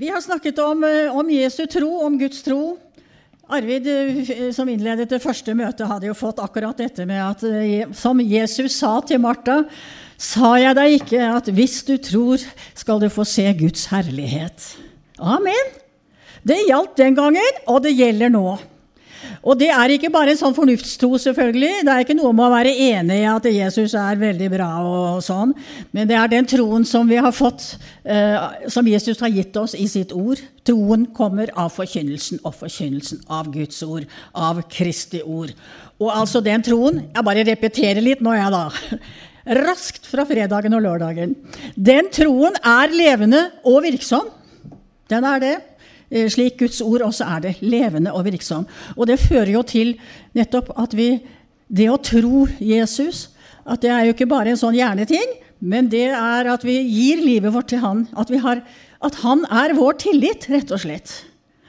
Vi har snakket om, eh, om, Jesu tro, om Guds tro. Arvid, eh, som innledet det første møtet, hadde jo fått akkurat dette med at eh, som Jesus sa til Martha, sa jeg deg ikke at hvis du tror, skal du få se Guds herlighet. Amen. Det gjaldt den gangen, og det gjelder nå. Og det er ikke bare en sånn fornuftstro, selvfølgelig. Det er ikke noe med å være enig i at Jesus er veldig bra, og sånn. men det er den troen som vi har fått, uh, som Jesus har gitt oss i sitt ord. Troen kommer av forkynnelsen, og forkynnelsen av Guds ord, av Kristi ord. Og altså den troen Jeg bare repeterer litt nå, jeg, da. Raskt fra fredagen og lørdagen. Den troen er levende og virksom. Den er det. Eh, slik Guds ord også er det, levende og virksom. Og det fører jo til nettopp at vi Det å tro Jesus, at det er jo ikke bare en sånn hjerneting, men det er at vi gir livet vårt til Han. At, har, at Han er vår tillit, rett og slett.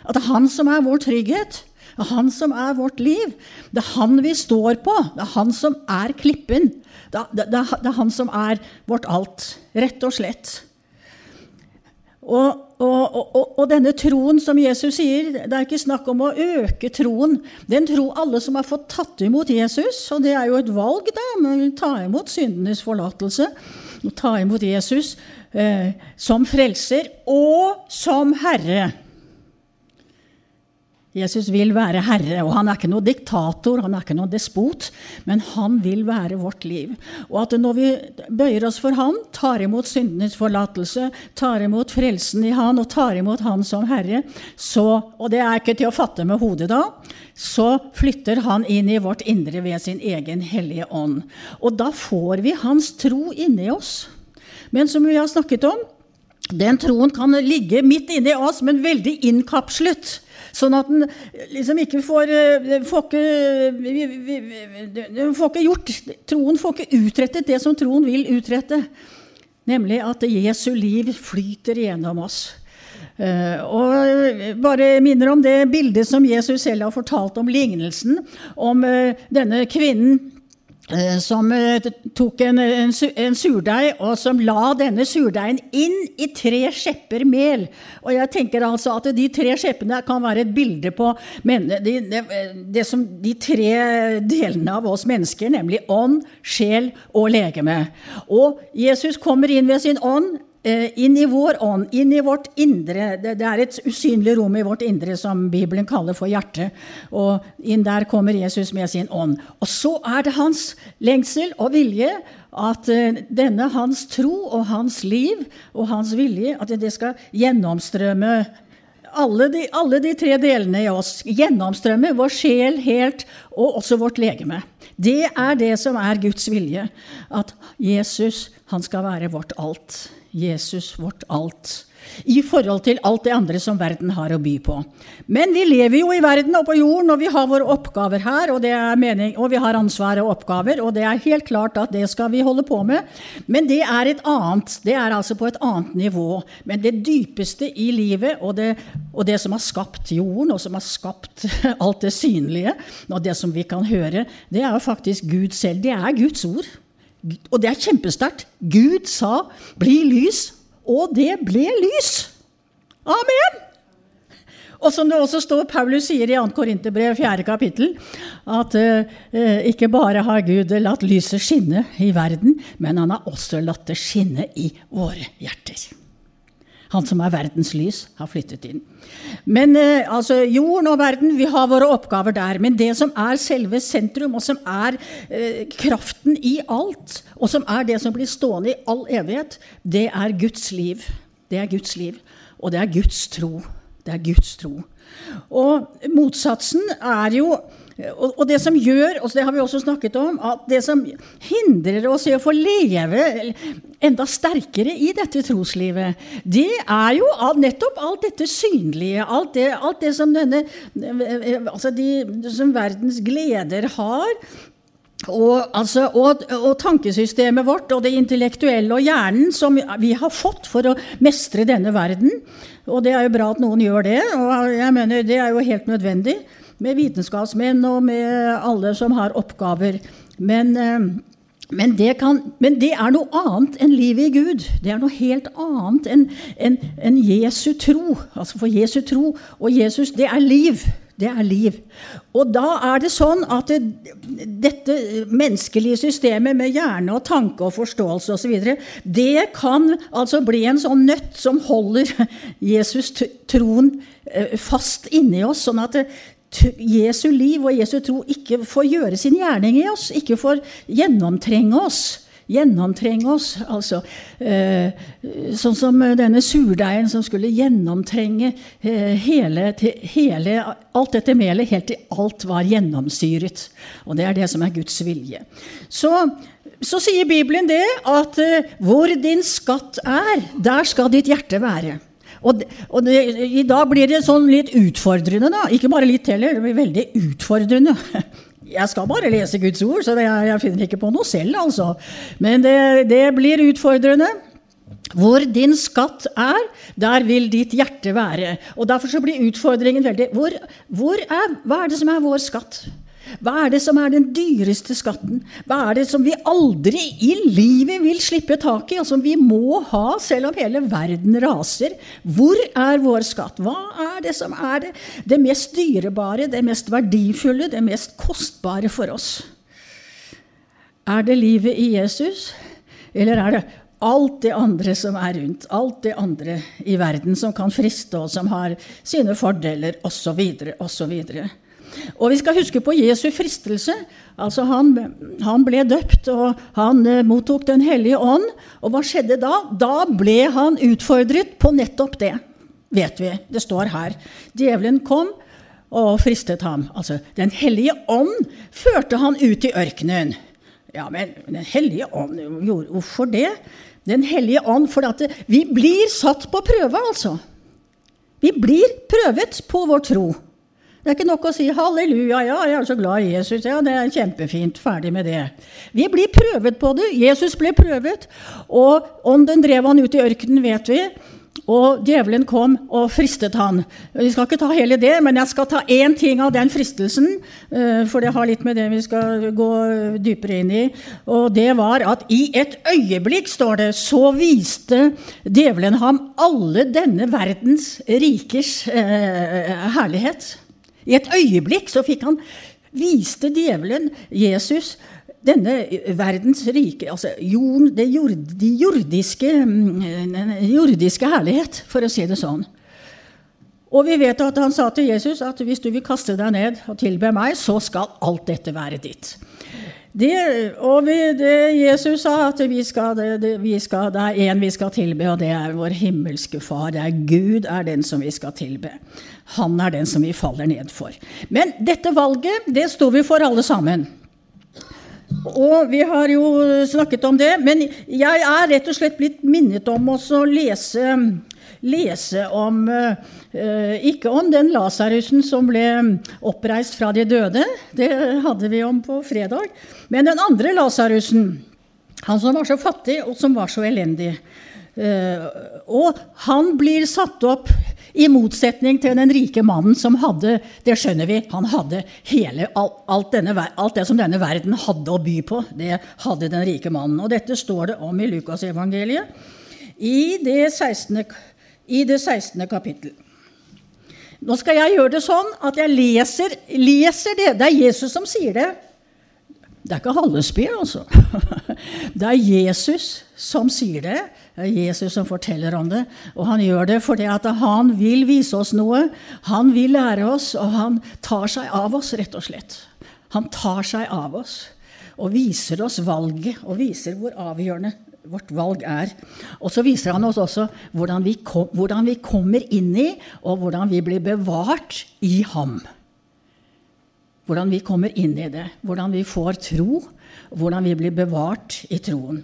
At det er Han som er vår trygghet. Det er Han som er vårt liv. Det er Han vi står på. Det er Han som er klippen. Det, det, det, det er Han som er vårt alt, rett og slett. Og, og, og, og, denne troen som Jesus sier, det er ikke snakk om å øke troen. Den tro alle som har fått tatt imot Jesus, og det er jo et valg, da, men ta imot syndenes forlatelse. Og ta imot Jesus eh, som frelser og som Herre. Jesus vil være herre, og han er ikke noen diktator, han er ikke noen despot, men han vil være vårt liv. Og at når vi bøyer oss for han, tar imot syndenes forlatelse, tar imot frelsen i han og tar imot han som herre, så, og det er ikke til å fatte med hodet da, så flytter han inn i vårt indre ved sin egen hellige ånd. Og da får vi hans tro inni oss. Men som vi har snakket om, den troen kan ligge midt inni oss, men veldig innkapslet. Sånn at den liksom ikke får, eh, får får ikke gjort Troen får ikke utrettet det som troen vil utrette. Nemlig at Jesu liv flyter gjennom oss. Uh, og bare minner om det bildet som Jesus selv har fortalt om lignelsen om denne kvinnen Eh, som eh, tok en, en, en, surdeig, og som la denne surdeigen inn i tre skjepper mel. Og jeg tenker altså at de tre skjeppene kan være et bilde på men, de, de, de, som, de tre delene av oss mennesker, nemlig ånd, sjel og legeme. Og Jesus kommer inn ved sin ånd Eh, inn i vår ånd, inn i vårt indre. Det, det, er et usynlig rom i vårt indre som Bibelen kaller for hjertet. Og inn der kommer Jesus med sin ånd. Og så er det hans lengsel og vilje at uh, denne hans tro og hans liv og hans vilje at det skal gjennomstrømme alle de, alle de tre delene i oss. Gjennomstrømme vår sjel helt, og også vårt legeme. Det er det som er Guds vilje. At Jesus, han skal være vårt alt. Jesus vårt alt. I forhold til alt det andre som verden har å by på. Men vi lever jo i verden og på jorden, og vi har våre oppgaver her. Og, mening, og vi har ansvar og oppgaver, og det er helt klart at det skal vi holde på med. Men det er et annet. Det er altså på et annet nivå. Men det dypeste i livet, og det, og det som har skapt jorden, og som har skapt alt det synlige, og det som vi kan høre, det er jo faktisk Gud selv. Det er Guds ord. Og det er kjempesterkt. Gud sa 'bli lys', og det ble lys. Amen! Og som det også står, Paulus sier i 2. Korinterbrev, 4. kapittel, at uh, ikke bare har Gud latt lyset skinne i verden, men han har også latt det skinne i våre hjerter. Han som er verdens lys, har flyttet inn. Men eh, altså, jorden og verden, vi har våre oppgaver der. Men det som er selve sentrum, og som er eh, kraften i alt, og som er det som blir stående i all evighet, det er Guds liv. Det er Guds liv. Og det er Guds tro. Det er Guds tro. Og motsatsen er jo og, og, det som gjør, og det har vi også snakket om, at det som hindrer oss i å få leve enda sterkere i dette troslivet, det er jo nettopp alt dette synlige. Alt det, alt det som denne Altså de som verdens gleder har. Og, altså, og, og, tankesystemet vårt og det intellektuelle og hjernen som vi har fått for å mestre denne verden. Og det er jo bra at noen gjør det, og jeg mener det er jo helt nødvendig med vitenskapsmenn og med alle som har oppgaver. Men, eh, men det, kan, men det, er noe annet enn livet i Gud. Det er noe helt annet enn en, en Jesu tro. Altså For Jesu tro og Jesus, det er liv. Det er liv. Og da er det sånn at det, dette menneskelige systemet med hjerne og tanke og forståelse osv., det kan altså bli en sånn nøtt som holder Jesus-troen eh, fast inni oss, sånn at Jesu liv og Jesu tro ikke får gjøre sin gjerning i oss, ikke får gjennomtrenge oss. Gjennomtrenge oss, altså. Eh, sånn som denne surdeigen som skulle gjennomtrenge eh, hele, hele, alt dette melet helt til alt var gjennomsyret. Og det er det som er Guds vilje. Så, så sier Bibelen det at eh, hvor din skatt er, der skal ditt hjerte være. Og, og det, I dag blir det sånn litt utfordrende, da. Ikke bare litt heller, det blir veldig utfordrende. Jeg skal bare lese Guds ord, så det, jeg finner ikke på noe selv, altså. Men det, det blir utfordrende. Hvor din skatt er, der vil ditt hjerte være. Og Derfor så blir utfordringen veldig hvor, hvor er, Hva er det som er vår skatt? Hva er det som er den dyreste skatten? Hva er det som vi aldri i livet vil slippe tak i, og som vi må ha selv om hele verden raser? Hvor er vår skatt? Hva er det som er det, det mest dyrebare, det mest verdifulle, det mest kostbare for oss? Er det livet i Jesus, eller er det alt det andre som er rundt, alt det andre i verden som kan friste, og som har sine fordeler, osv., osv.? Og vi skal huske på Jesu fristelse. Altså han, han ble døpt, og han eh, mottok Den hellige ånd. Og hva skjedde da? Da ble han utfordret på nettopp det, vet vi. Det står her. Djevelen kom og fristet ham. Altså, Den hellige ånd førte han ut i ørkenen. Ja, men Den hellige ånd, hvorfor det? Den hellige ånd, for at vi blir satt på prøve, altså. Vi blir prøvet på vår tro. Det er ikke nok å si 'halleluja, ja, jeg er så glad i Jesus'. Ja, det er kjempefint. Ferdig med det. Vi blir prøvet på det. Jesus ble prøvet. Og ånden drev han ut i ørkenen, vet vi. Og djevelen kom og fristet han. Vi skal ikke ta hele det, men jeg skal ta én ting av den fristelsen. Eh, for det har litt med det vi skal gå dypere inn i. Og det var at i et øyeblikk, står det, så viste djevelen ham alle denne verdens rikers eh, herlighet. I et øyeblikk så fikk han viste djevelen Jesus denne verdens rike, altså jord, det jord, de jordiske, mm, jordiske herlighet, for å si det sånn. Og vi vet at han sa til Jesus at hvis du vil kaste deg ned og tilbe meg, så skal alt dette være ditt. Det, og vi, det, Jesus sa at vi skal, det, vi skal, det er én vi skal tilbe, og det er vår himmelske Far. Det er Gud er den som vi skal tilbe. Han er den som vi faller ned for. Men dette valget, det sto vi for alle sammen. Og vi har jo snakket om det. Men jeg er rett og slett blitt minnet om å lese, lese om Eh, ikke om den Lasarusen som ble oppreist fra de døde, det hadde vi om på fredag, men den andre Lasarusen. Han som var så fattig, og som var så elendig. Eh, og han blir satt opp i motsetning til den rike mannen som hadde Det skjønner vi. Han hadde hele, alt, denne, alt, det som denne verden hadde å by på. Det hadde den rike mannen. Og dette står det om i Lukasevangeliet i det 16. I det 16. kapittel. Nå skal jeg gjøre det sånn at jeg leser, leser det. Det er Jesus som sier det. Det er ikke Hallesby, altså. Det er Jesus som sier det. Det er Jesus som forteller om det. Og han gjør det fordi han vil vise oss noe. Han vil lære oss, og han tar seg av oss, rett og slett. Han tar seg av oss og viser oss valget, og viser hvor avgjørende vårt valg er. Og så viser han oss også hvordan vi, kom, hvordan vi kommer inn i, og hvordan vi blir bevart i ham. Hvordan vi kommer inn i det. Hvordan vi får tro, hvordan vi blir bevart i troen.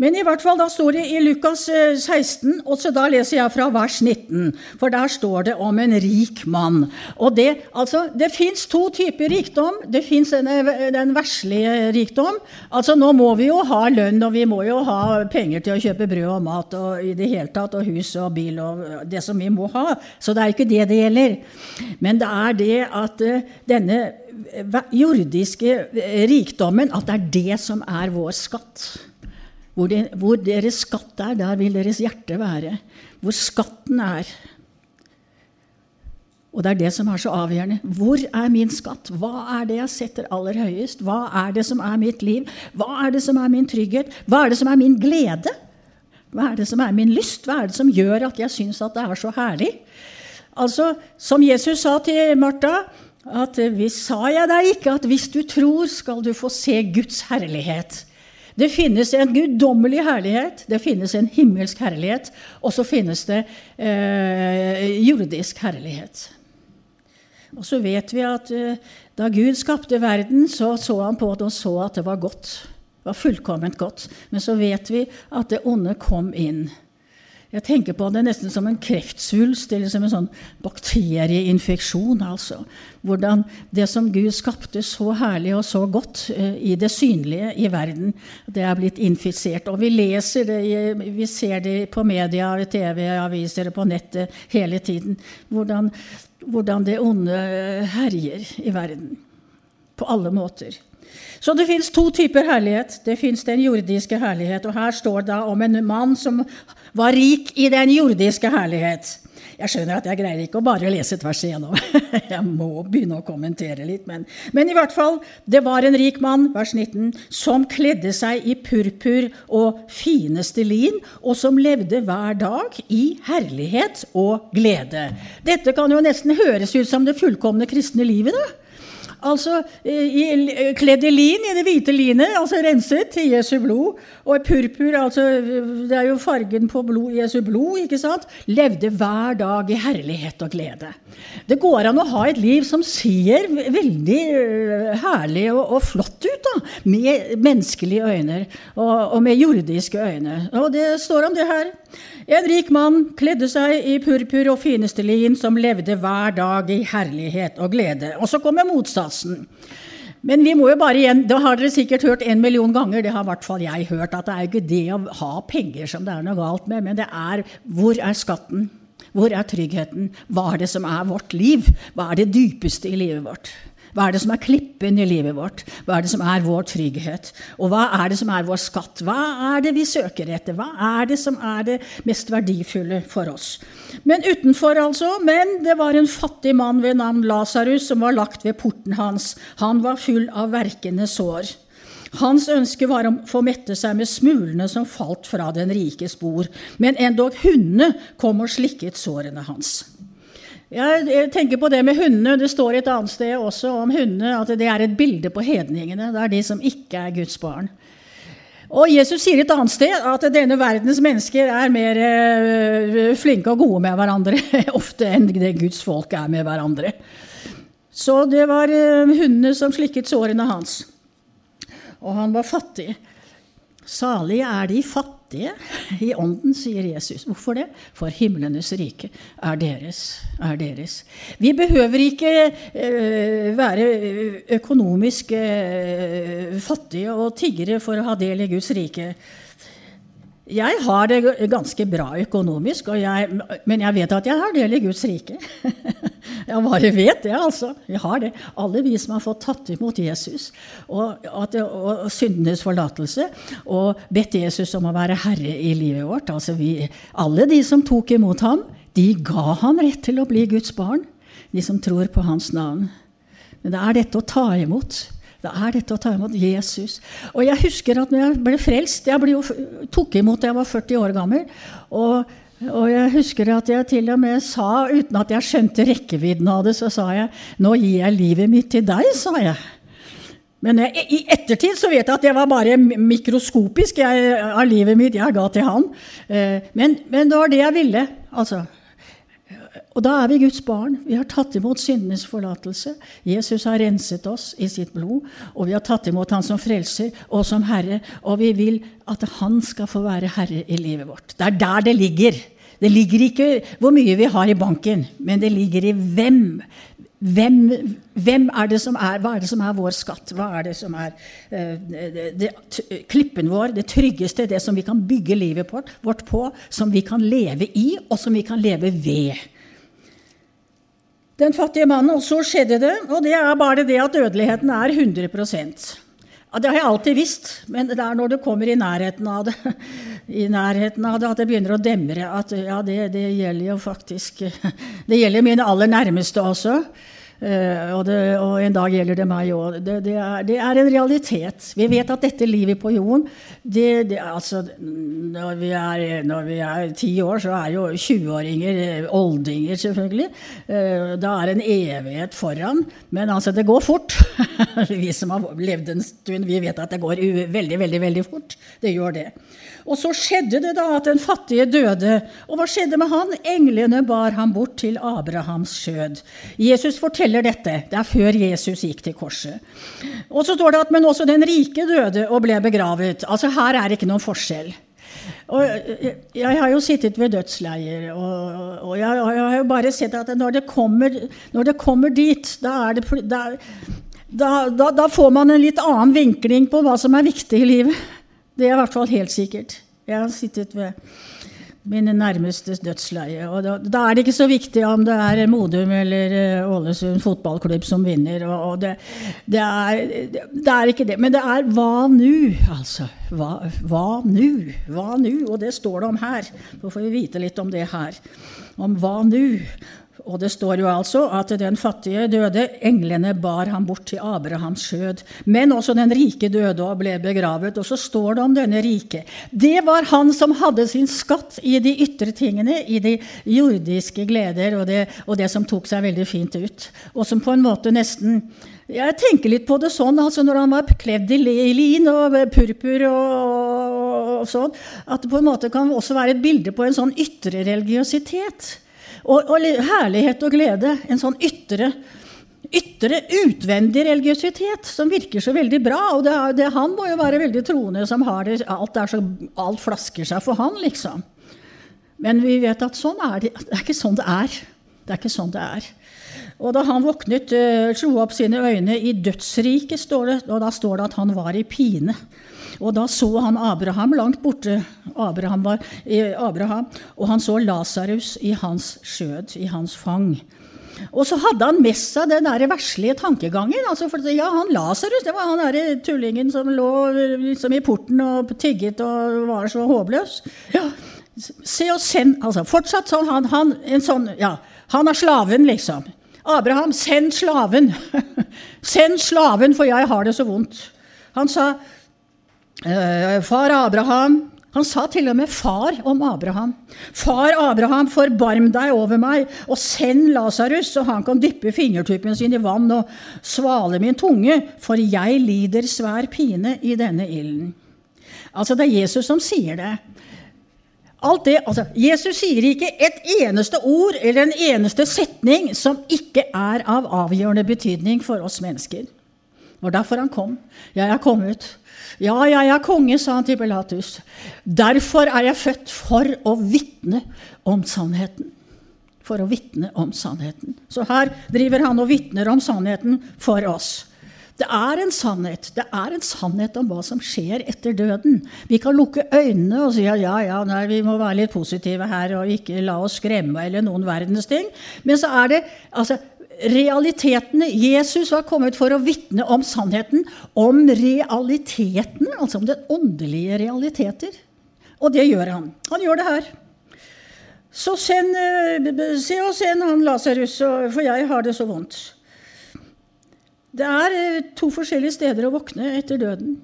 Men i hvert fall da står det i Lukas 16, eh, og så da leser jeg fra vers 19. For der står det om en rik mann. Og Det altså, det fins to typer rikdom. Det fins den verslige rikdom. Altså Nå må vi jo ha lønn, og vi må jo ha penger til å kjøpe brød og mat og i det hele tatt, og hus og bil og det som vi må ha. Så det er ikke det det gjelder. Men det er det at eh, denne jordiske rikdommen, at det er det som er vår skatt. Hvor, de, hvor, deres skatt er, der vil deres hjerte være. Hvor skatten er. Og det er det som er så avgjørende. Hvor er min skatt? Hva er det jeg setter aller høyest? Hva er det som er mitt liv? Hva er det som er min trygghet? Hva er det som er min glede? Hva er det som er min lyst? Hva er det som gjør at jeg syns at det er så herlig? Altså, Som Jesus sa til Martha, at hvis sa jeg deg ikke at hvis du tror, skal du få se Guds herlighet. Det finnes en guddommelig herlighet, det finnes en himmelsk herlighet, og så finnes det eh, jordisk herlighet. Og så vet vi at eh, da Gud skapte verden, så så han på det og så at det var godt. Det var fullkomment godt. Men så vet vi at det onde kom inn. Jeg tenker på det nesten som en kreftsvulst eller som en sånn bakterieinfeksjon. altså. Hvordan det som Gud skapte så herlig og så godt eh, i det synlige i verden, det er blitt infisert. Og vi leser det, vi ser det på media, TV, aviser og på nettet hele tiden. Hvordan, hvordan det onde herjer i verden. På alle måter. Så det fins to typer herlighet. Det fins den jordiske herlighet. Og her står det om en mann som var rik i den jordiske herlighet. Jeg skjønner at jeg greier ikke å bare lese et vers igjennom. Jeg må begynne å kommentere litt. Men, men, i hvert fall, det var en rik mann, vers 19, som kledde seg i purpur og fineste lin, og som levde hver dag i herlighet og glede. Dette kan jo nesten høres ut som det fullkomne kristne livet. da. Altså i, kledd i lin, i det hvite linet, altså renset til Jesu blod. Og purpur, altså det er jo fargen på blod, Jesu blod, ikke sant? Levde hver dag i herlighet og glede. Det går an å ha et liv som ser veldig herlig og, og flott ut, da. Med menneskelige øyne og, og med jordiske øyne. Og det står om det her. En rik mann kledde seg i purpur og fineste lin, som levde hver dag i herlighet og glede. Og så kommer motsatsen. Men vi må jo bare igjen, da har dere sikkert hørt en million ganger, det har i hvert fall jeg hørt, at det er ikke det å ha penger som det er noe galt med, men det er hvor er skatten? Hvor er tryggheten? Hva er det som er vårt liv? Hva er det dypeste i livet vårt? Hva er det som er klippen i livet vårt? Hva er det som er vår trygghet? Og hva er det som er vår skatt? Hva er det vi søker etter? Hva er det som er det mest verdifulle for oss? Men utenfor, altså. Men det var en fattig mann ved navn Lasarus som var lagt ved porten hans. Han var full av verkende sår. Hans ønske var å få mette seg med smulene som falt fra den rikes bord, men endog hundene kom og slikket sårene hans. Jeg tenker på det med hundene. Det står et annet sted også om hundene at det er et bilde på hedningene. Det er de som ikke er Guds barn. Og Jesus sier et annet sted at denne verdens mennesker er mer eh, flinke og gode med hverandre ofte enn det Guds folk er med hverandre. Så det var eh, hundene som slikket sårene hans. Og han var fattig. Salige er de fattige i ånden, sier Jesus. Hvorfor det? For himlenes rike er deres. Er deres. Vi behøver ikke uh, være økonomisk uh, fattige og tiggere for å ha del i Guds rike. Jeg har det ganske bra økonomisk, jeg, men jeg vet at jeg har del i Guds rike. jeg bare vet det, altså. Jeg har det. Alle vi som har fått tatt imot Jesus og, at, og syndenes forlatelse, og bedt Jesus om å være herre i livet vårt. Altså vi, alle de som tok imot ham, de ga ham rett til å bli Guds barn. De som tror på hans navn. Men det er dette å ta imot. Det er dette å ta imot Jesus. Og jeg husker at når jeg ble frelst Jeg ble jo, tok imot da jeg var 40 år gammel. Og, og, jeg husker at jeg til og med sa, uten at jeg skjønte rekkevidden av det, så sa jeg 'Nå gir jeg livet mitt til deg', sa jeg. Men jeg, i ettertid så vet jeg at det var bare mikroskopisk jeg, av livet mitt jeg ga til han. Eh, men, men det var det jeg ville. Altså, Og da er vi Guds barn. Vi har tatt imot syndenes forlatelse. Jesus har renset oss i sitt blod, og vi har tatt imot Han som frelser og som Herre. Og vi vil at Han skal få være Herre i livet vårt. Det er der det ligger. Det ligger ikke hvor mye vi har i banken, men det ligger i hvem. Hvem, hvem er det som er, hva er det som er vår skatt? Hva er det som er uh, det, det, klippen vår, det tryggeste, det som vi kan bygge livet vårt på, som vi kan leve i, og som vi kan leve ved? Den fattige mannen. Og så skjedde det, og det er bare det at dødeligheten er 100 ja, Det har jeg alltid visst, men det er når det kommer i nærheten av det, nærheten av det at det begynner å demre at ja, det, det gjelder jo faktisk Det gjelder mine aller nærmeste også. Uh, og, det, og, en dag gjelder det meg òg. Det, det, det, er en realitet. Vi vet at dette livet på jorden altså, når, vi er, når vi er ti år, så er jo 20-åringer eh, oldinger, selvfølgelig. Uh, da er en evighet foran. Men altså, det går fort. vi som har levd en stund, vi vet at det går veldig, veldig, veldig fort. Det gjør det. Og så skjedde det da at den fattige døde. Og hva skjedde med han? Englene bar ham bort til Abrahams skjød. Jesus forteller dette. Det er før Jesus gikk til korset. Og så står det at men også den rike døde og ble begravet. Altså her er det ikke noen forskjell. Og jeg har jo sittet ved dødsleier, og, jeg, har jo bare sett at når det kommer, når det kommer dit, da, det, da, da, da får man en litt annen vinkling på hva som er viktig i livet. Det er i hvert fall helt sikkert. Jeg har sittet ved mine nærmeste dødsleie. Og da, da, er det ikke så viktig om det er Modum eller eh, Ålesund fotballklubb som vinner. Og, og det, det, er, det, er, ikke det. Men det er hva nu, altså. Hva nu? Hva nu? Og det står det om her. Så får vi vite litt om det her. Om hva nu. Og det står jo altså at den fattige døde, englene bar ham bort til Abrahams skjød. Men også den rike døde og ble begravet. Og så står det om denne rike. Det var han som hadde sin skatt i de ytre tingene, i de jordiske gleder og det, og det som tok seg veldig fint ut. Og som på en måte nesten jeg tenker litt på det sånn, altså når han var kledd i lin og purpur og, og sånn, at det på en måte kan også være et bilde på en sånn ytre religiøsitet. Og, og herlighet og glede. En sånn ytre, ytre, utvendig religiøsitet som virker så veldig bra. Og det, det, han må jo være veldig troende som har det alt, så, alt flasker seg for han, liksom. Men vi vet at sånn er det. Det er ikke sånn det er. Det er ikke sånn det er. Og da han våknet, eh, slo opp sine øyne i dødsriket, står det, og da står det at han var i pine. Og da så han Abraham langt borte, Abraham var, Abraham, og han så Lasarus i hans skjød, i hans fang. Og så hadde han med seg den der verslige tankegangen. altså for ja, han Lasarus, det var han der tullingen som lå liksom i porten og tigget og var så håpløs. Ja, se og send, altså Fortsatt sånn han, han, en sånn, ja, han er slaven, liksom. Abraham, send slaven! send slaven, for jeg har det så vondt. Han sa, Eh, far Abraham Han sa til og med 'far' om Abraham. 'Far Abraham, forbarm deg over meg, og send Lasarus, så han kan dyppe fingertuppen sin i vann og svale min tunge, for jeg lider svær pine i denne ilden'. Altså, det er Jesus som sier det. Alt det, altså, Jesus sier ikke et eneste ord eller en eneste setning som ikke er av avgjørende betydning for oss mennesker. Det var derfor han kom. Jeg er kommet ja, jeg er konge, sa han til Pilatus. Derfor er jeg født for å vitne om sannheten. For å vitne om sannheten. Så her driver han og vitner om sannheten for oss. Det er en sannhet. Det er en sannhet om hva som skjer etter døden. Vi kan lukke øynene og si at ja, ja, nei, vi må være litt positive her og ikke la oss skremme eller noen verdens ting. Men så er det altså, realitetene. Jesus var kommet for å vitne om sannheten, om realiteten, altså om den åndelige realiteter. Og det gjør han. Han gjør det her. Så send, eh, se og send han Lasarus, for jeg har det så vondt. Det er eh, to forskjellige steder å våkne etter døden.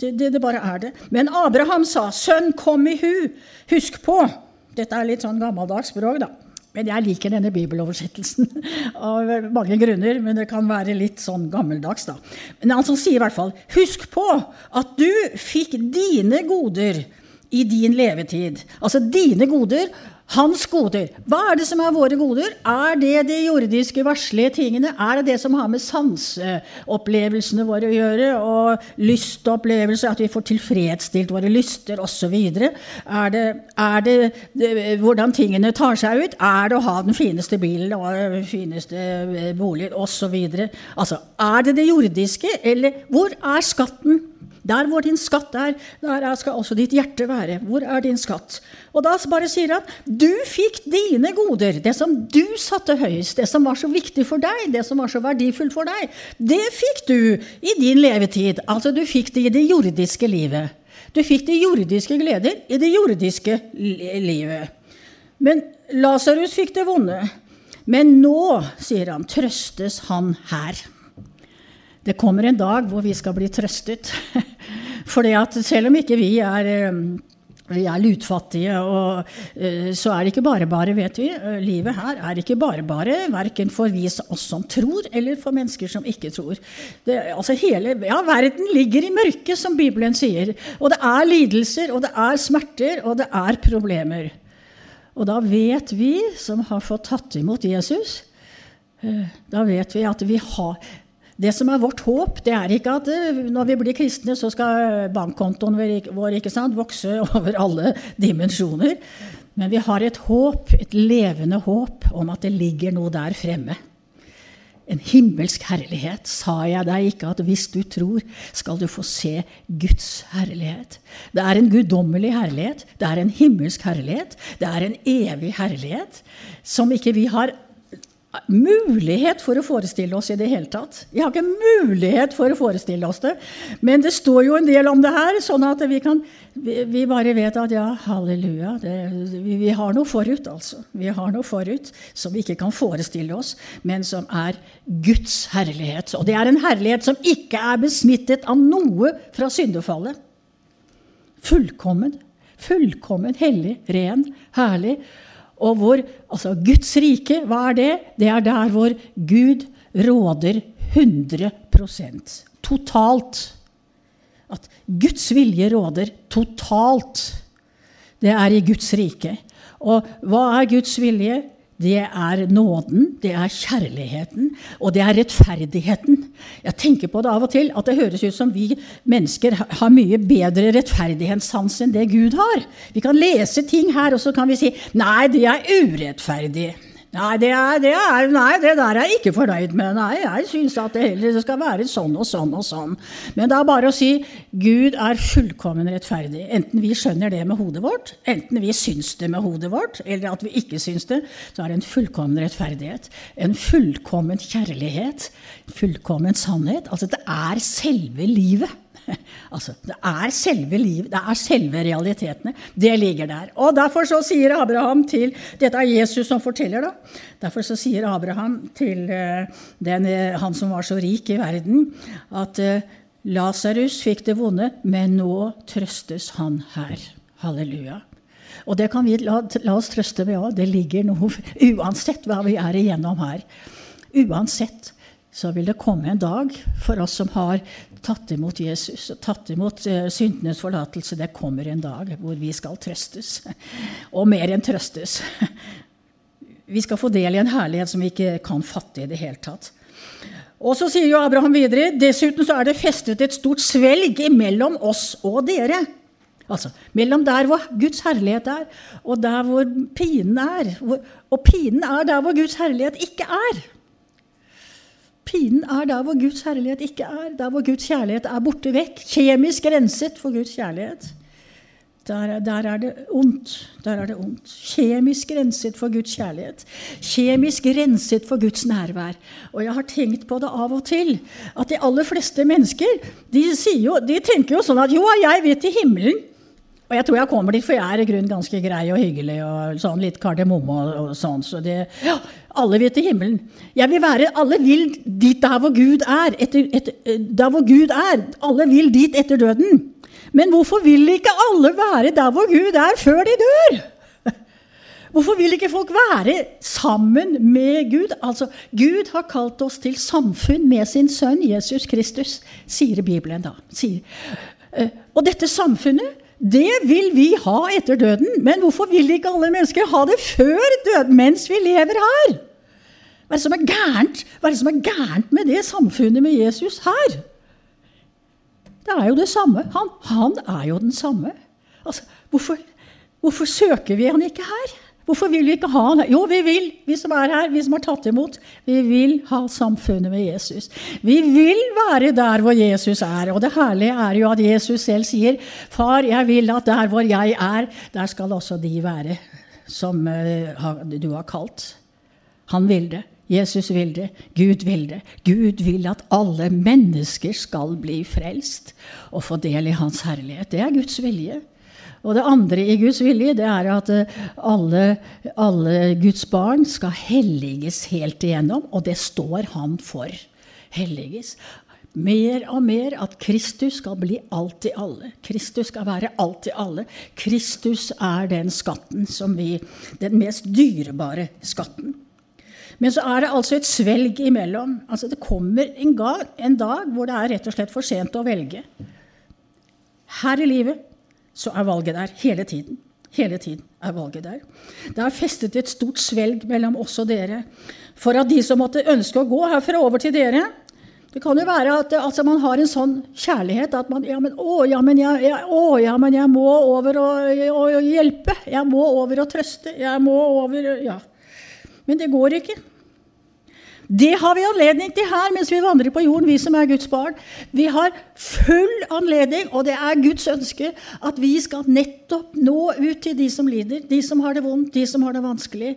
Det, det, det bare er det. Men Abraham sa, 'Sønn, kom i hu. Husk på.' Dette er litt sånn gammeldags språk, da. Men jeg liker denne bibeloversettelsen av mange grunner. Men det kan være litt sånn gammeldags, da. Men han sier i hvert fall Husk på at du fikk dine goder i din levetid. Altså dine goder, hans goder. Hva er det som er våre goder? Er det de jordiske, varslige tingene? Er det det som har med sanseopplevelsene våre å gjøre? Og lystopplevelser, at vi får tilfredsstilt våre lyster osv.? Er, det, er det, det hvordan tingene tar seg ut? Er det å ha den fineste bilen og den fineste eh, boligen osv.? Altså, er det det jordiske, eller hvor er skatten? Der hvor din skatt er, der skal også ditt hjerte være. Hvor er din skatt? Og da bare sier han du fikk dine goder, det som du satte høyest, det som var så viktig for deg, det som var så verdifullt for deg, det fikk du i din levetid. Altså du fikk det i det jordiske livet. Du fikk de jordiske gleder i det jordiske livet. Men Lasarus fikk det vonde. Men nå, sier han, trøstes han her. Det kommer en dag hvor vi skal bli trøstet. At selv om ikke vi er, eh, vi er lutfattige, og, eh, så er det ikke bare bare, vet vi. Eh, livet her er ikke bare bare, verken for vi oss som tror, eller for mennesker som ikke tror. Det, altså hele, ja, verden ligger i mørket, som Bibelen sier. Og det er lidelser, og det er smerter, og det er problemer. Og da vet vi som har fått tatt imot Jesus, da vet vi at vi har det som er vårt håp, det er ikke at eh, når vi blir kristne, så skal bankkontoen vår ikke sant, vokse over alle dimensjoner. Men vi har et håp, et levende håp, om at det ligger noe der fremme. En himmelsk herlighet. Sa jeg deg ikke at hvis du tror, skal du få se Guds herlighet? Det er en guddommelig herlighet. Det er en himmelsk herlighet. Det er en evig herlighet som ikke vi har mulighet for å forestille oss i det hele tatt. Vi har ikke mulighet for å forestille oss det. Men det står jo en del om det her, sånn at vi, kan, vi, bare vet at ja, halleluja. Det, vi, vi, har noe forut, altså. Vi har noe forut som vi ikke kan forestille oss, men som er Guds herlighet. Og det er en herlighet som ikke er besmittet av noe fra syndefallet. Fullkommen. Fullkommen hellig, ren, herlig. Og hvor altså Guds rike, hva er det? Det er der hvor Gud råder 100% Totalt. At Guds vilje råder totalt. Det er i Guds rike. Og hva er Guds vilje? Det er nåden, det er kjærligheten, og det er rettferdigheten. Jeg tenker på det av og til, at det høres ut som vi mennesker har mye bedre rettferdighetssans enn det Gud har. Vi kan lese ting her, og så kan vi si 'nei, det er urettferdig'. Nei det, er, det er, nei, det der er jeg ikke fornøyd med. Nei, jeg syns at det heller skal være sånn og sånn og sånn. Men det er bare å si Gud er fullkommen rettferdig. Enten vi skjønner det med hodet vårt, enten vi syns det med hodet vårt, eller at vi ikke syns det, så er det en fullkommen rettferdighet. En fullkommen kjærlighet. Fullkommen sannhet. Altså, det er selve livet. Altså, det er selve livet, det er selve realitetene. Det ligger der. Og derfor så sier Abraham til Dette er Jesus som forteller, da. Derfor så sier Abraham til uh, den, uh, han som var så rik i verden, at uh, Lasarus fikk det vonde, men nå trøstes han her. Halleluja. Og det kan vi la, la oss trøste med òg. Det ligger noe Uansett hva vi er igjennom her. Uansett så vil det komme en dag for oss som har tatt imot Jesus tatt imot uh, syndenes forlatelse. Det kommer en dag hvor vi skal trøstes. Og mer enn trøstes. Vi skal få del i en herlighet som vi ikke kan fatte i det hele tatt. Og så sier jo Abraham videre dessuten så er det festet et stort svelg mellom oss og dere. Altså mellom der hvor Guds herlighet er, og der hvor pinen er. Og pinen er der hvor Guds herlighet ikke er. Pinen er der hvor Guds herlighet ikke er, der hvor Guds kjærlighet er borte vekk. Kjemisk renset for Guds kjærlighet. Der, der, er det ondt. Der er det ondt. Kjemisk renset for Guds kjærlighet. Kjemisk renset for Guds nærvær. Og jeg har tenkt på det av og til, at de aller fleste mennesker de, jo, de tenker jo sånn at jo, jeg vil til himmelen. Og jeg tror jeg kommer dit, for jeg er i grunnen ganske grei og hyggelig og sånn litt kardemomme og, og sånn. Så det Ja, alle vil til himmelen. Jeg vil være Alle vil dit der hvor Gud er. Etter, etter, der hvor Gud er. Alle vil dit etter døden. Men hvorfor vil ikke alle være der hvor Gud er, før de dør? Hvorfor vil ikke folk være sammen med Gud? Altså, Gud har kalt oss til samfunn med sin sønn Jesus Kristus, sier Bibelen da. Sier. Eh, og dette samfunnet Det vil vi ha etter døden, men hvorfor vil ikke alle mennesker ha det før døden, mens vi lever her? Hva er det som er gærent, Hva er det som er gærent med det samfunnet med Jesus her? Det er jo det samme. Han, han er jo den samme. Altså, hvorfor, hvorfor søker vi han ikke her? Hvorfor vil vi ikke ha han? Jo, vi vil, vi som er her, vi som har tatt imot. Vi vil ha samfunnet med Jesus. Vi vil være der hvor Jesus er. Og det herlige er jo at Jesus selv sier, 'Far, jeg vil at der hvor jeg er, der skal også de være som uh, du har kalt'. Han vil det. Jesus vil det. Gud vil det. Gud vil at alle mennesker skal bli frelst og få del i Hans herlighet. Det er Guds vilje. Og det andre i Guds vilje, det er at eh, alle, alle Guds barn skal helliges helt igjennom, og det står han for. Helliges. Mer og mer at Kristus skal bli alt i alle. Kristus skal være alt i alle. Kristus er den skatten som vi Den mest dyrebare skatten. Men så er det altså et svelg imellom. Altså Det kommer en, gang, en dag hvor det er rett og slett for sent å velge. Her i livet så er valget der hele tiden. Hele tiden er valget der. Det er festet et stort svelg mellom oss og dere. For at de som måtte ønske å gå herfra over til dere Det kan jo være at altså, man har en sånn kjærlighet at man ja, men, å, ja, men jeg, ja, å, ja, men jeg må over og, og, og hjelpe. Jeg må over og trøste. Jeg må over Ja. Men det går ikke. Det har vi anledning til her mens vi vandrer på jorden, vi som er Guds barn. Vi har full anledning, og det er Guds ønske, at vi skal nettopp nå ut til de som lider, de som har det vondt, de som har det vanskelig.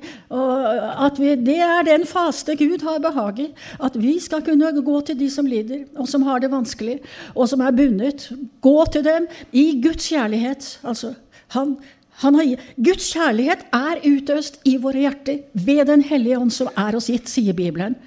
Vi, det er den faste Gud har behag i. At vi skal kunne gå til de som lider, og som har det vanskelig, og som er bundet. Gå til dem i Guds kjærlighet. Altså, han har, Guds kjærlighet er utøst i våre hjerter ved Den hellige ånd som er oss gitt, sier Bibelen.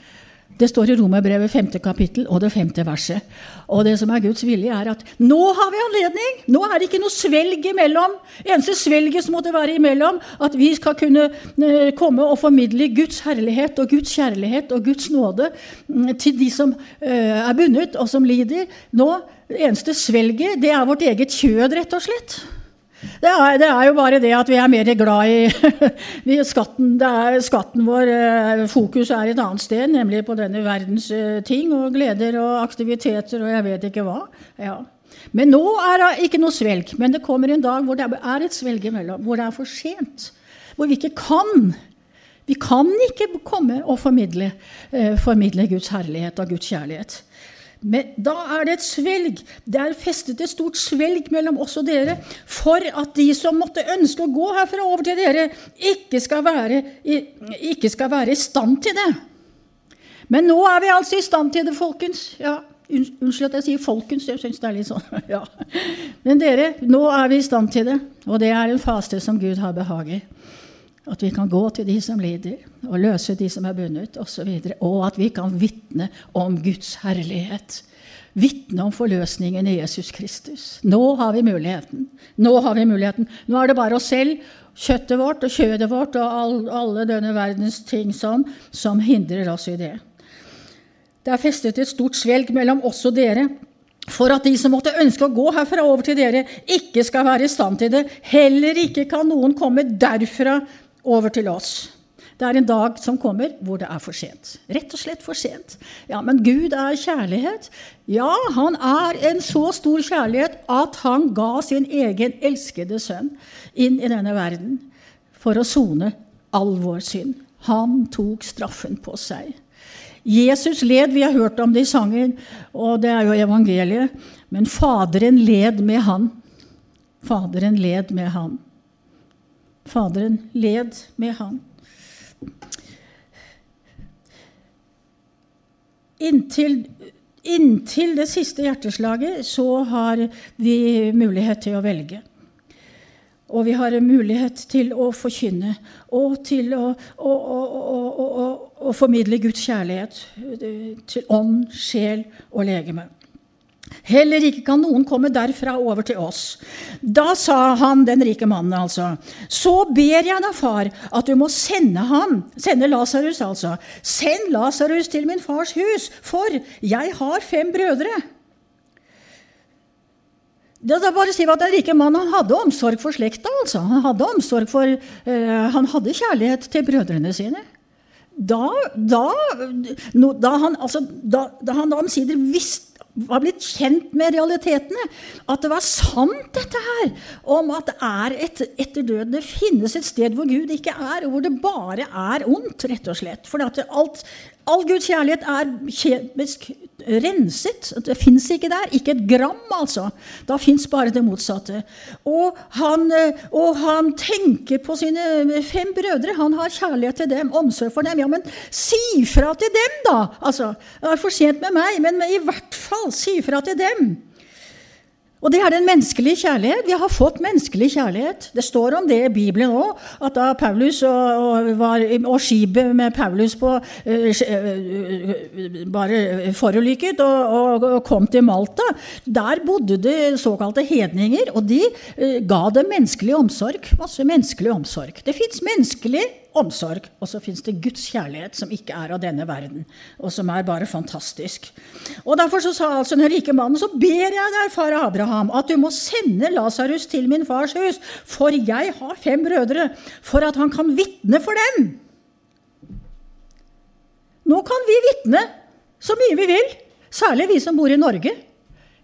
Det står i Romerbrevet 5. kapittel og det femte verset. Og det som er Guds vilje, er at nå har vi anledning! Nå er det ikke noe svelg imellom. Eneste svelget som måtte være imellom, at vi skal kunne eh, komme og formidle Guds herlighet og Guds kjærlighet og Guds nåde mm, til de som eh, er bundet og som lider. Nå, det eneste svelget, det er vårt eget kjød, rett og slett. Det er, det er, jo bare det at vi er mer glad i skatten, er, skatten vår eh, Fokus er et annet sted, nemlig på denne verdens eh, ting og gleder og aktiviteter og jeg vet ikke hva. Ja. Men nå er det ikke noe svelg. Men det kommer en dag hvor det er et svelg imellom, hvor det er for sent. Hvor vi ikke kan. Vi kan ikke komme og formidle, eh, formidle Guds herlighet og Guds kjærlighet. Men da er det et svelg. Det er festet et stort svelg mellom oss og dere for at de som måtte ønske å gå herfra over til dere, ikke skal være ikke skal være i stand til det. Men nå er vi altså i stand til det, folkens. Ja, Unnskyld at jeg sier 'folkens'. Jeg syns det er litt sånn. Ja. Men dere, nå er vi i stand til det, og det er en faste som Gud har behag i. At vi kan gå til de som lider, og løse de som er bundet, osv. Og, og at vi kan vitne om Guds herlighet. Vitne om forløsningen i Jesus Kristus. Nå har vi muligheten. Nå har vi muligheten. Nå er det bare oss selv, kjøttet vårt og kjødet vårt og all, alle denne verdens ting sånn, som hindrer oss i det. Det er festet et stort svelg mellom oss og dere for at de som måtte ønske å gå herfra over til dere, ikke skal være i stand til det. Heller ikke kan noen komme derfra over til oss. Det er en dag som kommer hvor det er for sent. Rett og slett for sent. Ja, men Gud er kjærlighet. Ja, han er en så stor kjærlighet at han ga sin egen elskede sønn inn i denne verden for å sone all vår synd. Han tok straffen på seg. Jesus led, vi har hørt om det i sangen, og det er jo evangeliet. Men Faderen led med han. Faderen led med han. Faderen led med han. Inntil, inntil, det siste hjerteslaget så har vi mulighet til å velge. Og vi har mulighet til å forkynne og til å, å, å, å formidle Guds kjærlighet til ånd, sjel og legeme. Heller ikke kan noen komme derfra over til oss. Da sa han, den rike mannen, altså, så ber jeg da, far, at du må sende ham, sende Lasarus, altså. Send Lasarus til min fars hus, for jeg har fem brødre. det er bare si at Den rike mannen hadde omsorg for slekta. altså. Han hadde omsorg for, uh, han hadde kjærlighet til brødrene sine. Da, da, no, da han, altså, da, da han visste var blitt kjent med realitetene. At det var sant, dette her. Om at det er et, etter døden det finnes et sted hvor Gud ikke er, og hvor det bare er ondt, rett og slett. For alt, all Guds kjærlighet er kjemisk renset. Det fins ikke der. Ikke et gram, altså. Da fins bare det motsatte. Og han, eh, og han, tenker på sine fem brødre. Han har kjærlighet til dem, omsorg for dem. Ja, men si fra til dem, da! Altså, det er for sent med meg, men i hvert fall si fra til dem. Og det er den menneskelige kjærlighet. Vi har fått menneskelig kjærlighet. Det står om det i Bibelen òg, at da Paulus og, og, var, og skipet med Paulus på uh, bare forulykket og, og, kom til Malta, der bodde det såkalte hedninger, og de ga dem menneskelig omsorg. Masse menneskelig omsorg. Det fins menneskelig omsorg, og så fins det Guds kjærlighet, som ikke er av denne verden, og som er bare fantastisk. Og Derfor så sa altså den rike mannen, så ber jeg deg, far Abraham, at du må sende Lasarus til min fars hus, for jeg har fem brødre, for at han kan vitne for dem. Nå kan vi vitne så mye vi vil, særlig vi som bor i Norge.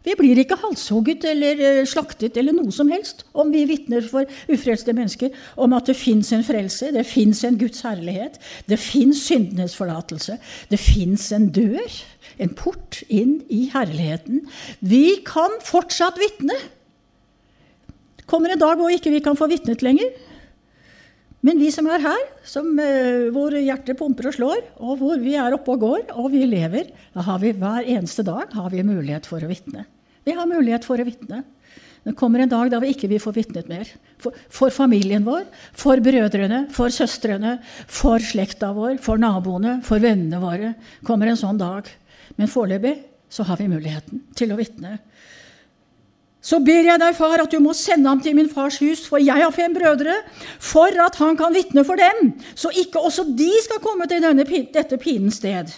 Vi blir ikke halshugget eller eh, slaktet eller noe som helst om vi vitner for ufrelste mennesker om at det fins en frelse, det fins en Guds herlighet, det fins syndenes forlatelse, det fins en dør, en port inn i herligheten. Vi kan fortsatt vitne. Kommer en dag hvor ikke vi kan få vitnet lenger. Men vi som er her, som, uh, hvor hjertet pumper og slår, og hvor vi er oppe og går, og vi lever, da har vi hver eneste dag har vi mulighet for å vitne. Vi har mulighet for å vitne. Det kommer en dag da vi ikke vil få vitnet mer. For, for, familien vår, for brødrene, for søstrene, for slekta vår, for naboene, for vennene våre. kommer en sånn dag. Men foreløpig så har vi muligheten til å vitne. Så ber jeg deg, far, at du må sende ham til min fars hus, for jeg har fem brødre, for at han kan vitne for dem, så ikke også de skal komme til denne, dette pinens sted.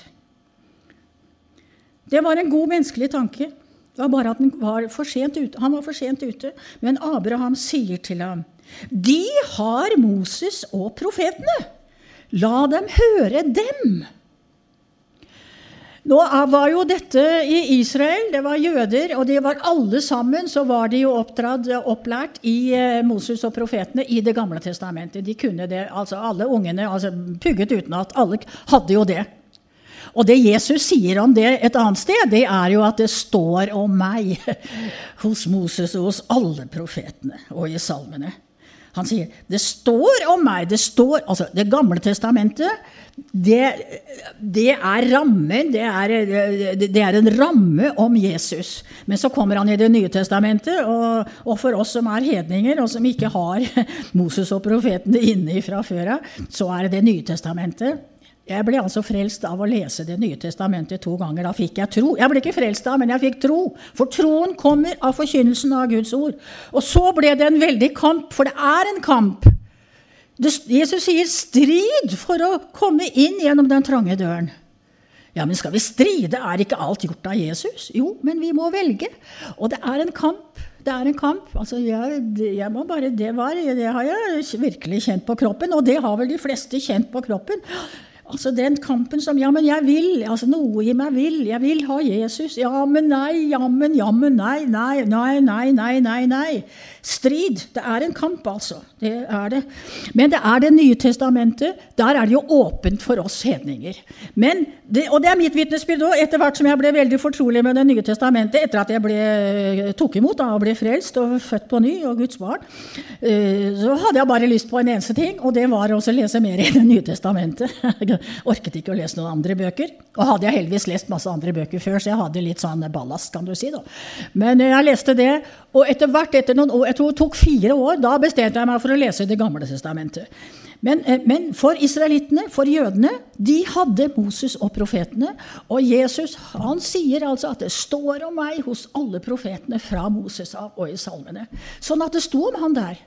Det var en god menneskelig tanke. Det var bare at han var for sent ute. Han var for sent ute. Men Abraham sier til ham, de har Moses og profetene. La dem høre dem. Nå var jo dette i Israel, det var jøder, og de var alle sammen så var de jo oppdratt, opplært i eh, Moses og profetene i Det gamle testamentet. De kunne det, altså Alle ungene altså pugget utenat. Alle hadde jo det. Og det Jesus sier om det et annet sted, det er jo at det står om meg hos Moses og hos alle profetene og i salmene. Han sier det står om meg. Det står, altså Det gamle testamentet det, det er rammen. Det er, det er, en ramme om Jesus. Men så kommer han i Det nye testamentet, og, og for oss som er hedninger, og som ikke har Moses og profetene inne fra før av, så er det Det nye testamentet. Jeg ble altså frelst av å lese Det nye testamentet to ganger. Da fikk jeg tro. Jeg ble ikke frelst av, men jeg fikk tro. For troen kommer av forkynnelsen av Guds ord. Og så ble det en veldig kamp, for det er en kamp. Jesus sier 'strid' for å komme inn gjennom den trange døren. Ja, men skal vi stride? Er ikke alt gjort av Jesus? Jo, men vi må velge. Og det er en kamp. Det er en kamp. Altså, jeg, jeg må bare, det, var, det har jeg virkelig kjent på kroppen, og det har vel de fleste kjent på kroppen. Altså den kampen som Ja, men jeg vil. altså Noe i meg vil. Jeg vil ha Jesus. Ja, men nei, jammen, jammen, nei, nei, nei, nei, nei, nei. nei. Strid. Det er en kamp, altså. Det er det. Men det er Det nye testamentet. Der er det jo åpent for oss hedninger. Men, det, og det er mitt vitnesbyrd òg, etter hvert som jeg ble veldig fortrolig med Det nye testamentet, etter at jeg ble, tok imot da, og ble frelst og født på ny og Guds barn, eh, så hadde jeg bare lyst på en eneste ting, og det var å lese mer i Det nye testamentet. Jeg orket ikke å lese noen andre bøker. Og hadde jeg heldigvis lest masse andre bøker før, så jeg hadde litt sånn ballast, kan du si. da. Men jeg leste det, og etter hvert, etter noen år, jeg tror det tok fire år, da bestemte jeg meg for å lese Det gamle testamentet. Men, eh, men, for israelittene, for jødene, de hadde Moses og profetene. Og Jesus han sier altså at det står om meg hos alle profetene fra Moses av og i salmene. Sånn at det sto om han der.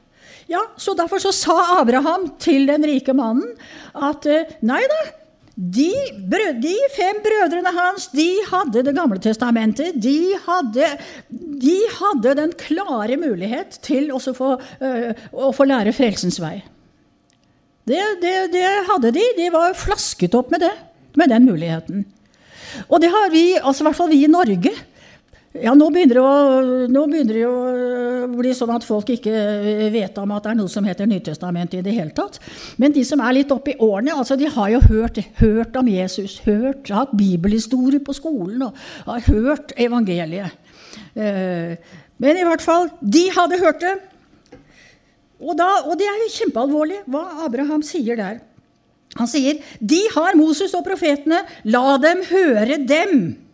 Ja, så Derfor så sa Abraham til den rike mannen at eh, nei da, de, de, fem brødrene hans de hadde Det gamle testamentet. De hadde de hadde den klare mulighet til å få, uh, å få lære frelsens vei. Det, det, det, hadde de. De var flasket opp med det, med den muligheten. Og det har vi, altså i hvert fall vi i Norge. Ja, nå begynner, å, nå begynner det å bli sånn at folk ikke vet om at det er noe som heter Nytestamentet i det hele tatt. Men de som er litt oppe i årene, altså de har jo hørt, hørt om Jesus, hørt, hatt bibelhistorie på skolen og har hørt evangeliet. Eh, men i hvert fall, de hadde hørt det. Og, da, og det er jo kjempealvorlig hva Abraham sier der. Han sier, 'De har Moses og profetene, la dem høre dem'.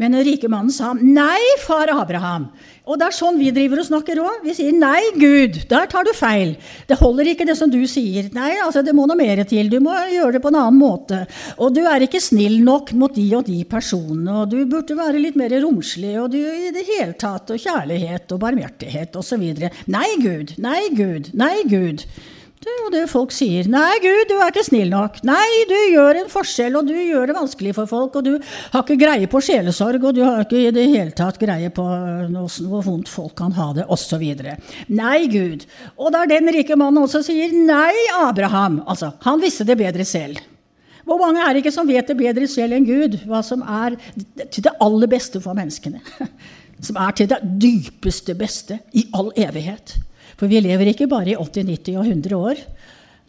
Men den rike mannen sa nei, far Abraham. Og det er sånn vi driver og snakker òg. Vi sier nei, Gud, der tar du feil. Det holder ikke det som du sier. Nei, altså det må noe mer til. Du må gjøre det på en annen måte. Og du er ikke snill nok mot de og de personene. Og du burde være litt mer romslig. Og du i det hele tatt. Og kjærlighet og barmhjertighet osv. Nei, Gud. Nei, Gud. Nei, Gud. Det er jo det folk sier. 'Nei, Gud, du er ikke snill nok.' 'Nei, du gjør en forskjell, og du gjør det vanskelig for folk.' 'Og du har ikke greie på sjelesorg, og du har ikke i det hele tatt greie på noe, hvor vondt folk kan ha det', osv. Nei, Gud. Og der den rike mannen også sier 'Nei, Abraham'. Altså, han visste det bedre selv. Hvor mange er det ikke som vet det bedre selv enn Gud? Hva som er til det aller beste for menneskene. Som er til det dypeste beste i all evighet. For vi lever ikke bare i 80, 90 og 100 år.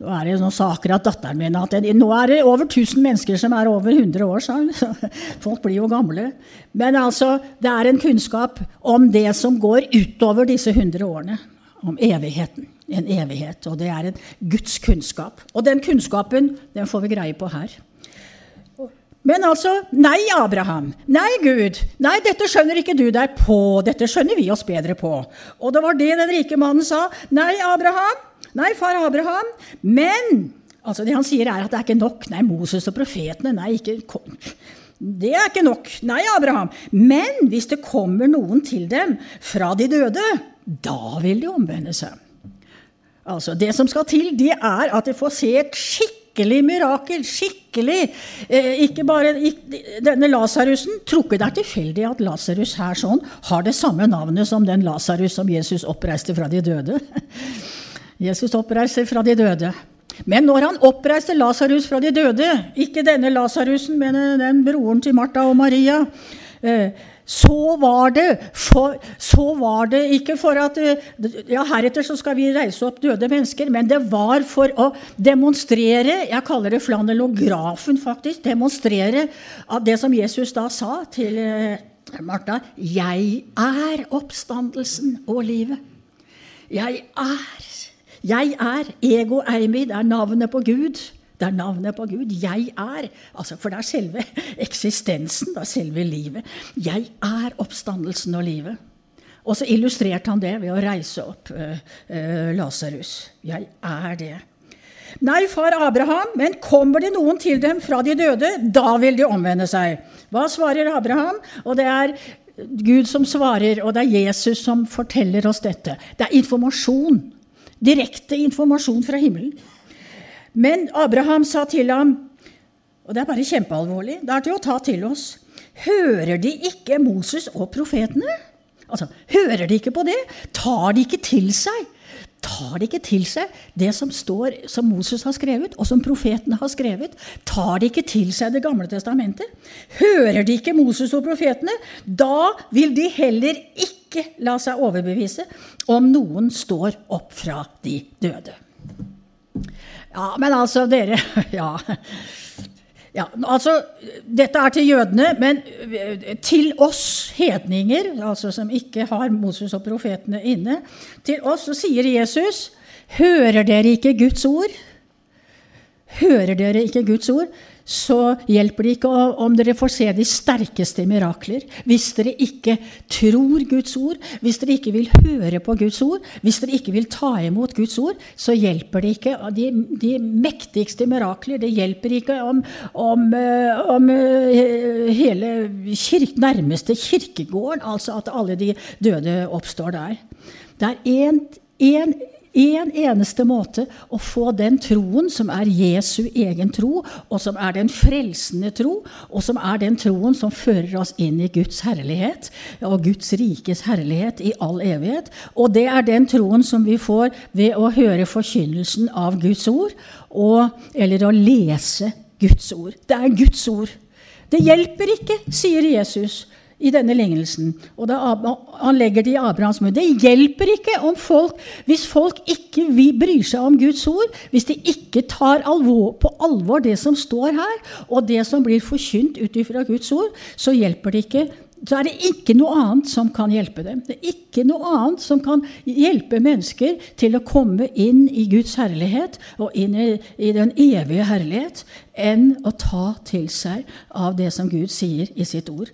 Nå er det noen saker at datteren min at det, Nå er det over 1000 mennesker som er over 100 år, sa hun. Folk blir jo gamle. Men altså, det er en kunnskap om det som går utover disse 100 årene. Om evigheten. En evighet. Og det er en Guds kunnskap. Og den kunnskapen den får vi greie på her. Men altså Nei, Abraham. Nei, Gud. Nei, dette skjønner ikke du deg på. Dette skjønner vi oss bedre på. Og det var det den rike mannen sa. Nei, Abraham. Nei, far Abraham. Men altså det han sier, er at det er ikke nok. Nei, Moses og profetene. Nei, ikke Det er ikke nok. Nei, Abraham. Men hvis det kommer noen til dem fra de døde, da vil de omvende seg. Altså, Det som skal til, det er at de får se et skikkelig skikkelig mirakel. Skikkelig. Eh, ikke bare ikke, denne Lasarusen. Tror ikke det er tilfeldig at Lasarus her sånn har det samme navnet som den Lasarus som Jesus oppreiste fra de døde. Jesus oppreiser fra de døde. Men når han oppreiste Lasarus fra de døde, ikke denne Lasarusen, men den broren til Martha og Maria, eh, så var det, for, så var det ikke for at ja, Heretter så skal vi reise opp døde mennesker, men det var for å demonstrere Jeg kaller det flanellografen, faktisk. Demonstrere at det som Jesus da sa til eh, Martha 'Jeg er oppstandelsen og livet'. Jeg er. Jeg er. Ego eimi, det er navnet på Gud. Det er navnet på Gud. Jeg er. Altså, for det er selve eksistensen, det er selve livet. Jeg er oppstandelsen og livet. Og så illustrerte han det ved å reise opp uh, uh, Lasarus. Jeg er det. Nei, far Abraham, men kommer det noen til dem fra de døde, da vil de omvende seg. Hva svarer Abraham? Og det er Gud som svarer, og det er Jesus som forteller oss dette. Det er informasjon. Direkte informasjon fra himmelen. Men Abraham sa til ham, og det er bare kjempealvorlig, det er til å ta til oss Hører de ikke Moses og profetene? Altså, Hører de ikke på det? Tar de ikke til seg? Tar de ikke til seg det som står, som Moses har skrevet, og som profetene har skrevet? Tar de ikke til seg Det gamle testamentet? Hører de ikke Moses og profetene? Da vil de heller ikke la seg overbevise om noen står opp fra de døde. Ja, men altså, dere Ja. Ja, altså, Dette er til jødene, men eh, til oss hedninger, altså som ikke har Moses og profetene inne, til oss så sier Jesus Hører dere ikke Guds ord? Hører dere ikke Guds ord? Så hjelper det ikke om dere får se de sterkeste mirakler. Hvis dere ikke tror Guds ord, hvis dere ikke vil høre på Guds ord, hvis dere ikke vil ta imot Guds ord, så hjelper det ikke de, de mektigste mirakler. Det hjelper ikke om, om, eh, om eh, hele kirke, nærmeste kirkegården, altså at alle de døde oppstår der. Det er én én en eneste måte å få den troen som er Jesu egen tro, og som er den frelsende tro, og som er den troen som fører oss inn i Guds herlighet og Guds rikes herlighet i all evighet. Og det er den troen som vi får ved å høre forkynnelsen av Guds ord, og, eller å lese Guds ord. Det er Guds ord. Det hjelper ikke, sier Jesus i denne lignelsen. Og da han legger det i Abrahams munn. Det hjelper ikke om folk, hvis folk ikke bryr seg om Guds ord, hvis de ikke tar alvor, på alvor det som står her, og det som blir forkynt ut ifra Guds ord, så hjelper det ikke. Så er det ikke noe annet som kan hjelpe dem. Det er ikke noe annet som kan hjelpe mennesker til å komme inn i Guds herlighet og inn i, i den evige herlighet, enn å ta til seg av det som Gud sier i sitt ord.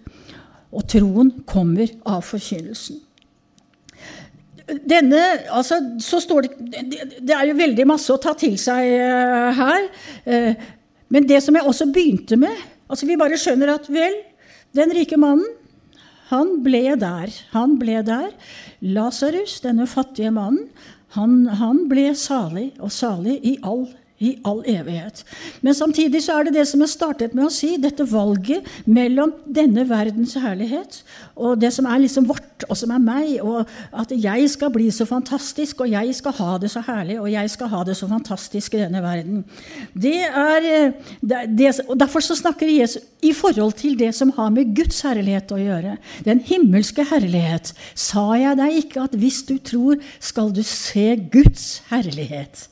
Og troen kommer av forkynnelsen. Denne, altså, så står det, det er jo veldig masse å ta til seg uh, her. Uh, men det som jeg også begynte med altså Vi bare skjønner at vel, den rike mannen, han ble der. Han ble der. Lasarus, denne fattige mannen, han, han ble salig, og salig i all i all evighet. Men samtidig så er det det som jeg startet med å si, dette valget mellom denne verdens herlighet og det som er liksom vårt, og som er meg, og at jeg skal bli så fantastisk, og jeg skal ha det så herlig, og jeg skal ha det så fantastisk i denne verden. Det er, det, det, og Derfor så snakker Jesus i forhold til det som har med Guds herlighet å gjøre. Den himmelske herlighet. Sa jeg deg ikke at hvis du tror, skal du se Guds herlighet?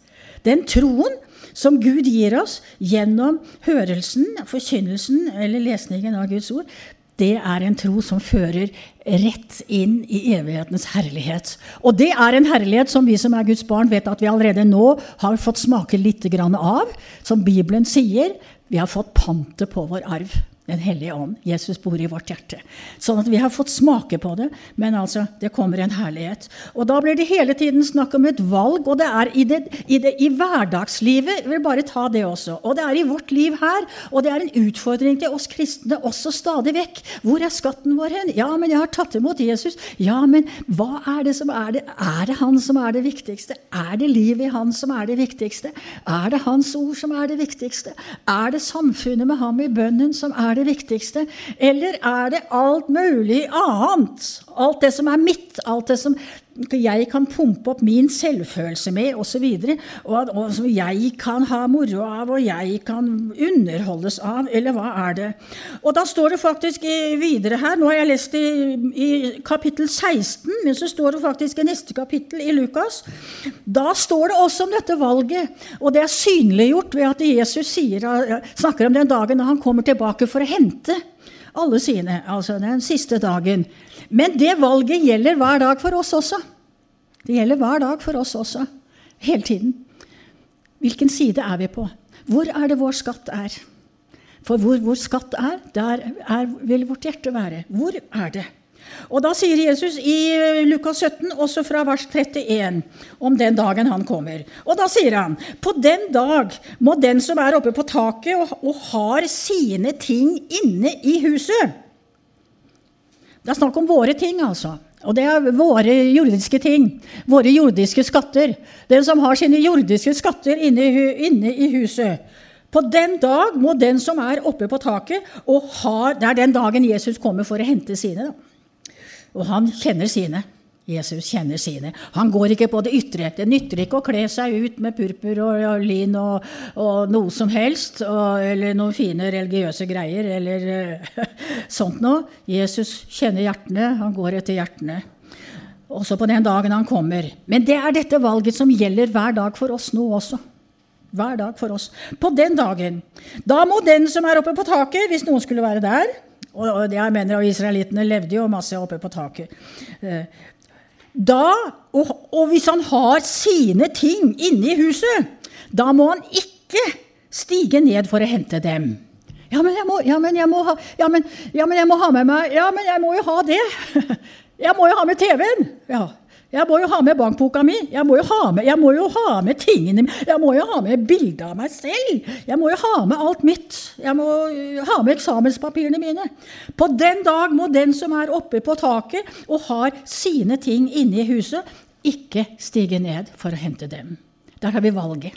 Den troen som Gud gir oss gjennom hørelsen, forkynnelsen eller lesningen av Guds ord, det er en tro som fører rett inn i evighetens herlighet. Og det er en herlighet som vi som er Guds barn, vet at vi allerede nå har fått smake litt av. Som Bibelen sier, vi har fått pantet på vår arv. Den hellige ånd. Jesus bor i vårt hjerte. Sånn at vi har fått smake på det, men altså, det kommer en herlighet. Og da blir det hele tiden snakk om et valg, og det er i, det, i, det, i hverdagslivet. Jeg vil bare ta det også. Og det er i vårt liv her, og det er en utfordring til oss kristne også stadig vekk. Hvor er skatten vår hen? Ja, men jeg har tatt imot Jesus. Ja, men hva er det som er det? Er det han som er det viktigste? Er det livet i han som er det viktigste? Er det hans ord som er det viktigste? Er det samfunnet med ham i bønnen som er det viktigste? Eller er det alt mulig annet? Alt det som er mitt, alt det som jeg kan pumpe opp min selvfølelse med, osv. Og, og som jeg kan ha moro av, og jeg kan underholdes av, eller hva er det? Og da står det faktisk videre her Nå har jeg lest i, i kapittel 16, men så står det faktisk i neste kapittel i Lukas. Da står det også om dette valget, og det er synliggjort ved at Jesus sier, snakker om den dagen da han kommer tilbake for å hente alle sine, altså den siste dagen. Men det valget gjelder hver dag for oss også. Det gjelder hver dag for oss også. Hele tiden. Hvilken side er vi på? Hvor er det vår skatt er? For hvor vår skatt er, der er, vil vårt hjerte være. Hvor er det? Og Da sier Jesus i Lukas 17, også fra vers 31, om den dagen han kommer. Og da sier han på den dag må den som er oppe på taket og, og har sine ting inne i huset Det er snakk om våre ting, altså. Og det er våre jordiske ting. Våre jordiske skatter. Den som har sine jordiske skatter inne, inne i huset. På den dag må den som er oppe på taket og har Det er den dagen Jesus kommer for å hente sine. Da. Og han kjenner sine. Jesus kjenner sine. Han går ikke på det ytre. Det nytter ikke å kle seg ut med purpur og, og lin og, og, noe som helst, og, eller noen fine religiøse greier, eller uh, sånt noe. Jesus kjenner hjertene. Han går etter hjertene. Også på den dagen han kommer. Men det er dette valget som gjelder hver dag for oss nå også. Hver dag for oss. På den dagen. Da må den som er oppe på taket, hvis noen skulle være der og det jeg mener, og Israelittene levde jo masse oppe på taket. Eh, da, og, og hvis han har sine ting inne i huset, da må han ikke stige ned for å hente dem. Ja, men jeg må, ja, men jeg må, ha, ja, men, ja, men jeg må ha med meg Ja, men jeg må jo ha det! Jeg må jo ha med TV-en! Ja. Jeg må jo ha med bankboka mi. Jeg må jo ha med, må jo ha med tingene Jeg må jo ha med bilde av meg selv. Jeg må jo ha med alt mitt. Jeg må ha med eksamenspapirene mine. På den dag må den som er oppe på taket og har sine ting inne i huset, ikke stige ned for å hente dem. Der har vi valget.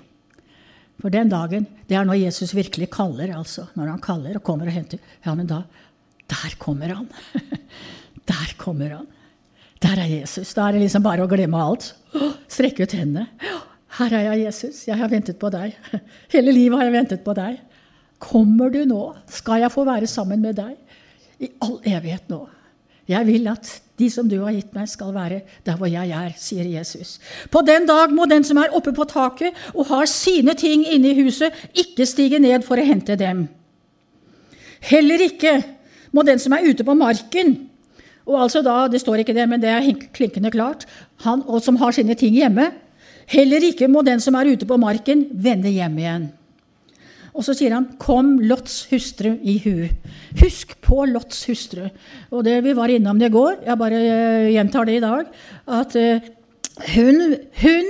For den dagen, det er når Jesus virkelig kaller, altså. Når han kaller og kommer og henter. Ja, men da Der kommer han. Der kommer han. Der er Jesus. Da er det liksom bare å glemme alt. Strekke ut hendene. Her er jeg, Jesus. Jeg har ventet på deg. Hele livet har jeg ventet på deg. Kommer du nå? Skal jeg få være sammen med deg? I all evighet nå. Jeg vil at de som du har gitt meg, skal være der hvor jeg er, sier Jesus. På den dag må den som er oppe på taket og har sine ting inne i huset, ikke stige ned for å hente dem. Heller ikke må den som er ute på marken, og altså da, det står ikke det, men det er klinkende klart, han og som har sine ting hjemme, heller ikke må den som er ute på marken, vende hjem igjen. Og så sier han 'Kom Lots hustru i hu'. Husk på Lots hustru. Og det vi var innom det går, jeg bare uh, gjentar det i dag, at uh, hun, hun,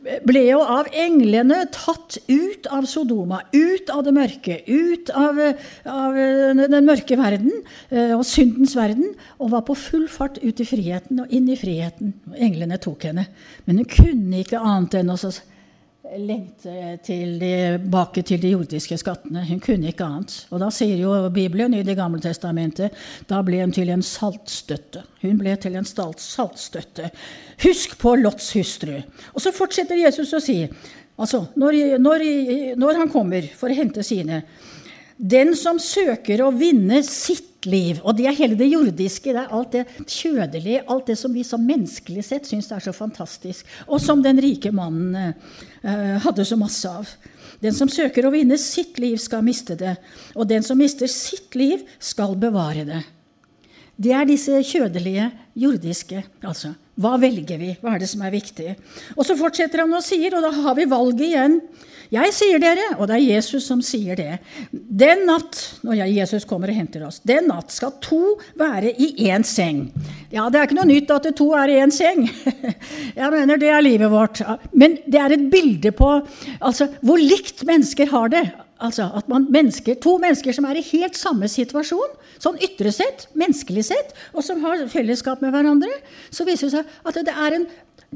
ble jo av englene tatt ut av Sodoma, ut av det mørke, ut av, av den mørke verden uh, og syndens verden, og var på full fart ut i friheten og inn i friheten. Englene tok henne. Men hun kunne ikke annet enn å lengte tilbake til de jordiske skattene. Hun kunne ikke annet. Og da sier jo Bibelen i Det gamle testamentet da ble hun til en saltstøtte. Hun ble til en saltstøtte. Husk på Lots hustru. Og så fortsetter Jesus å si, altså, når, når, når han kommer for å hente sine Den som søker å vinne sitt liv. Og det er hele det jordiske, det er alt det kjødelige, alt det som vi som menneskelig sett syns er så fantastisk, og som den rike mannen eh, hadde så masse av. Den som søker å vinne sitt liv, skal miste det. Og den som mister sitt liv, skal bevare det. Det er disse kjødelige, jordiske. Altså, hva velger vi? Hva er det som er viktig? Og så fortsetter han og sier, og da har vi valget igjen. Jeg sier dere, og det er Jesus som sier det, den natt, når Jesus kommer og henter oss, den natt skal to være i én seng. Ja, det er ikke noe nytt at det to er i én seng. Jeg mener, det er livet vårt. Men det er et bilde på altså, hvor likt mennesker har det. Altså at man mennesker, To mennesker som er i helt samme situasjon, sånn ytre sett, menneskelig sett, og som har fellesskap med hverandre, så viser det seg at det er en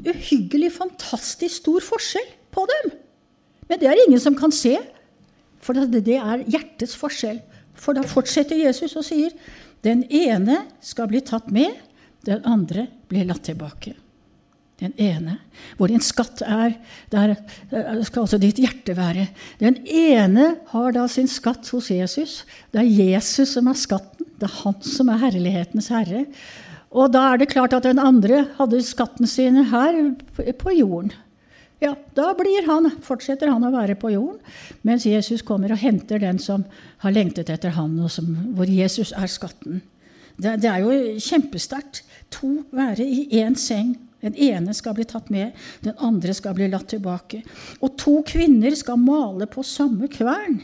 uhyggelig, fantastisk stor forskjell på dem. Men det er ingen som kan se, for det er hjertets forskjell. For da fortsetter Jesus og sier den ene skal bli tatt med, den andre blir latt tilbake. Den ene. Hvor din skatt er, der skal også ditt hjerte være. Den ene har da sin skatt hos Jesus. Det er Jesus som er skatten. Det er han som er herlighetens herre. Og da er det klart at den andre hadde skatten sin her på jorden. Ja, da han, fortsetter han å være på jorden, mens Jesus kommer og henter den som har lengtet etter han, som, hvor Jesus er skatten. Det, det er jo kjempesterkt. To være i én seng. Den ene skal bli tatt med, den andre skal bli latt tilbake. Og to kvinner skal male på samme kvern.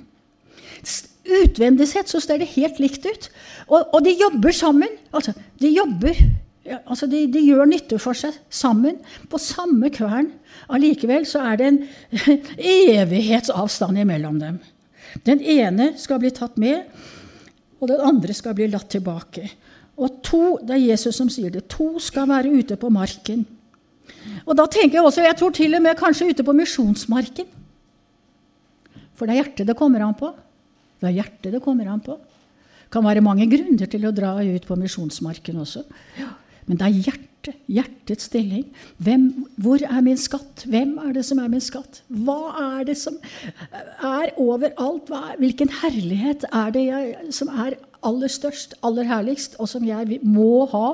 Utvendig sett så ser det helt likt ut. Og, og de jobber sammen. Altså, de jobber ja, altså de, de, gjør nytte for seg sammen på samme kvern. Allikevel så er det en evighetsavstand imellom dem. Den ene skal bli tatt med, og den andre skal bli latt tilbake. Og to, det er Jesus som sier det, to skal være ute på marken. Og da tenker Jeg også, jeg tror til og med kanskje ute på misjonsmarken. For det er hjertet det kommer an på. Det er hjertet det kommer an på. Det kan være mange grunner til å dra ut på misjonsmarken også. Men det er hjertet, hjertets stilling. Hvem, hvor er min skatt? Hvem er det som er min skatt? Hva er det som er overalt? Er, hvilken herlighet er det jeg, som er aller størst, aller herligst, og som jeg må ha,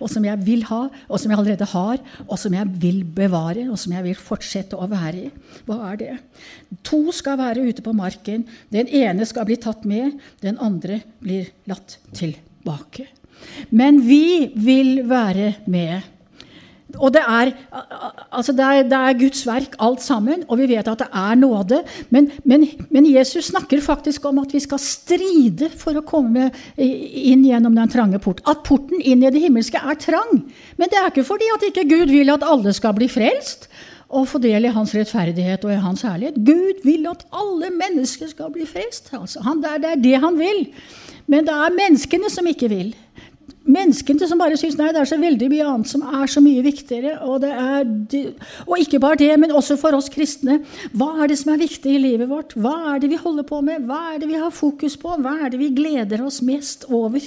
og som jeg vil ha, og som jeg allerede har, og som jeg vil bevare, og som jeg vil fortsette å være i? Hva er det? To skal være ute på marken. Den ene skal bli tatt med, den andre blir latt tilbake. Men vi vil være med. Og det er, altså det, er, det er, Guds verk, alt sammen, og vi vet at det er nåde. Men, men, men, Jesus snakker faktisk om at vi skal stride for å komme inn gjennom den trange port. At porten inn i det himmelske er trang. Men det er ikke fordi at ikke Gud vil at alle skal bli frelst og få del i hans rettferdighet og i hans herlighet. Gud vil at alle mennesker skal bli frelst. Altså. Han, det, er, det han vil. Men det er menneskene som ikke vil. Menneskene som bare syns nei, det er så veldig mye annet som er så mye viktigere. Og, er, og ikke bare det, men også for oss kristne. Hva er det som er viktig i livet vårt? Hva er det vi holder på med? Hva er det vi har fokus på? Hva er det vi gleder oss mest over?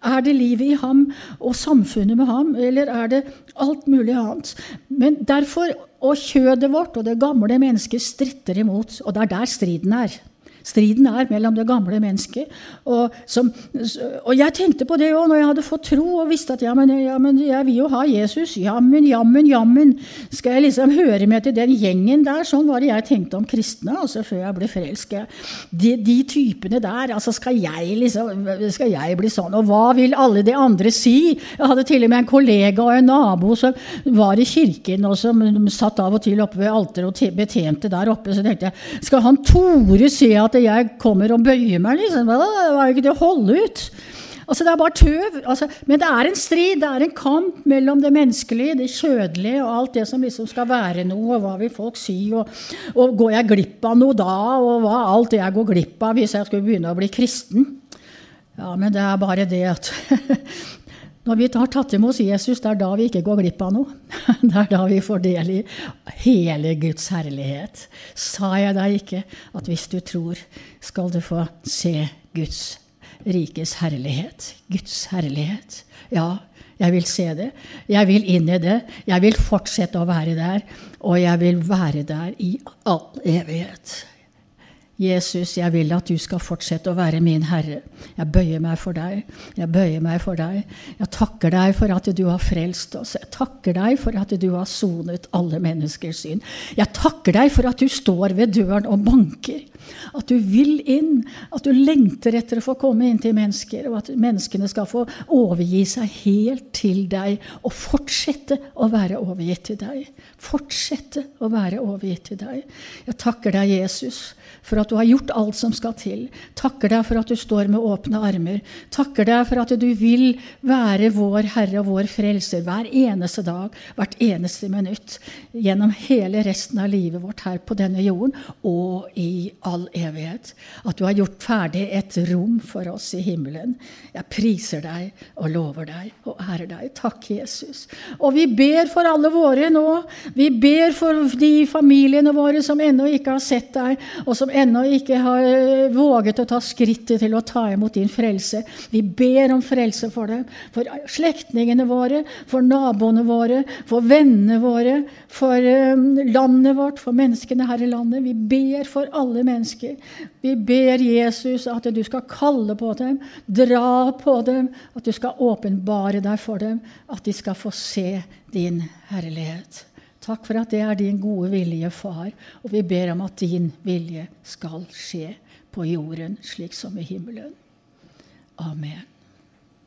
Er det livet i ham og samfunnet med ham, eller er det alt mulig annet? Men derfor, og kjødet vårt og det gamle mennesket stritter imot, og det er der striden er. Striden er mellom det gamle mennesket. Og, som, og jeg tenkte på det òg når jeg hadde fått tro og visste at ja, men, jeg vil jo ha Jesus. Jammen, jammen, jammen. Skal jeg liksom høre med til den gjengen der? Sånn var det jeg tenkte om kristne altså før jeg ble frelska. De, de, typene der. altså Skal jeg liksom, skal jeg bli sånn? Og hva vil alle de andre si? Jeg hadde til og med en kollega og en nabo som var i kirken, og som satt av og til oppe ved alteret og betjente der oppe. Så tenkte jeg, skal han Tore se at jeg kommer og bøyer meg, liksom. Det var jo ikke til å holde ut. Altså, det er bare tøv. Altså, men det er en strid, det er en kamp mellom det menneskelige, det kjødelige og alt det som liksom skal være noe, og hva vil folk si, og, og går jeg glipp av noe da, og hva alt det jeg går glipp av hvis jeg skulle begynne å bli kristen. Ja, men det er bare det at Når vi har tatt imot Jesus, det er da vi ikke går glipp av noe. Det er da vi får del i hele Guds herlighet. Sa jeg deg ikke at hvis du tror, skal du få se Guds rikes herlighet? Guds herlighet. Ja, jeg vil se det. Jeg vil inn i det. Jeg vil fortsette å være der. Og jeg vil være der i all evighet. Jesus, jeg vil at du skal fortsette å være min Herre. Jeg bøyer meg for deg. Jeg bøyer meg for deg. Jeg takker deg for at du har frelst oss. Jeg takker deg for at du har sonet alle menneskers synd. Jeg takker deg for at du står ved døren og banker. At du vil inn. At du lengter etter å få komme inn til mennesker, og at menneskene skal få overgi seg helt til deg og fortsette å være overgitt til deg. Fortsette å være overgitt til deg. Jeg takker deg, Jesus, for at du har gjort alt som skal til. Takker deg for at du står med åpne armer. Takker deg for at du vil være vår Herre og vår Frelser hver eneste dag, hvert eneste minutt, gjennom hele resten av livet vårt her på denne jorden og i all evighet. At du har gjort ferdig et rom for oss i himmelen. Jeg priser deg og lover deg og ærer deg. Takk, Jesus. Og vi ber for alle våre nå. Vi ber for de familiene våre som ennå ikke har sett deg, og som ennå ikke har eh, våget å ta skrittet til å ta imot din frelse. Vi ber om frelse for dem, for slektningene våre, for naboene våre, for vennene våre, for eh, landet vårt, for menneskene her i landet. Vi ber for alle mennesker. Vi ber Jesus at du skal kalle på dem, dra på dem, at du skal åpenbare deg for dem, at de skal få se din herlighet. Takk for at det er din gode vilje, Far, og vi ber om at din vilje skal skje på jorden slik som i himmelen. Amen.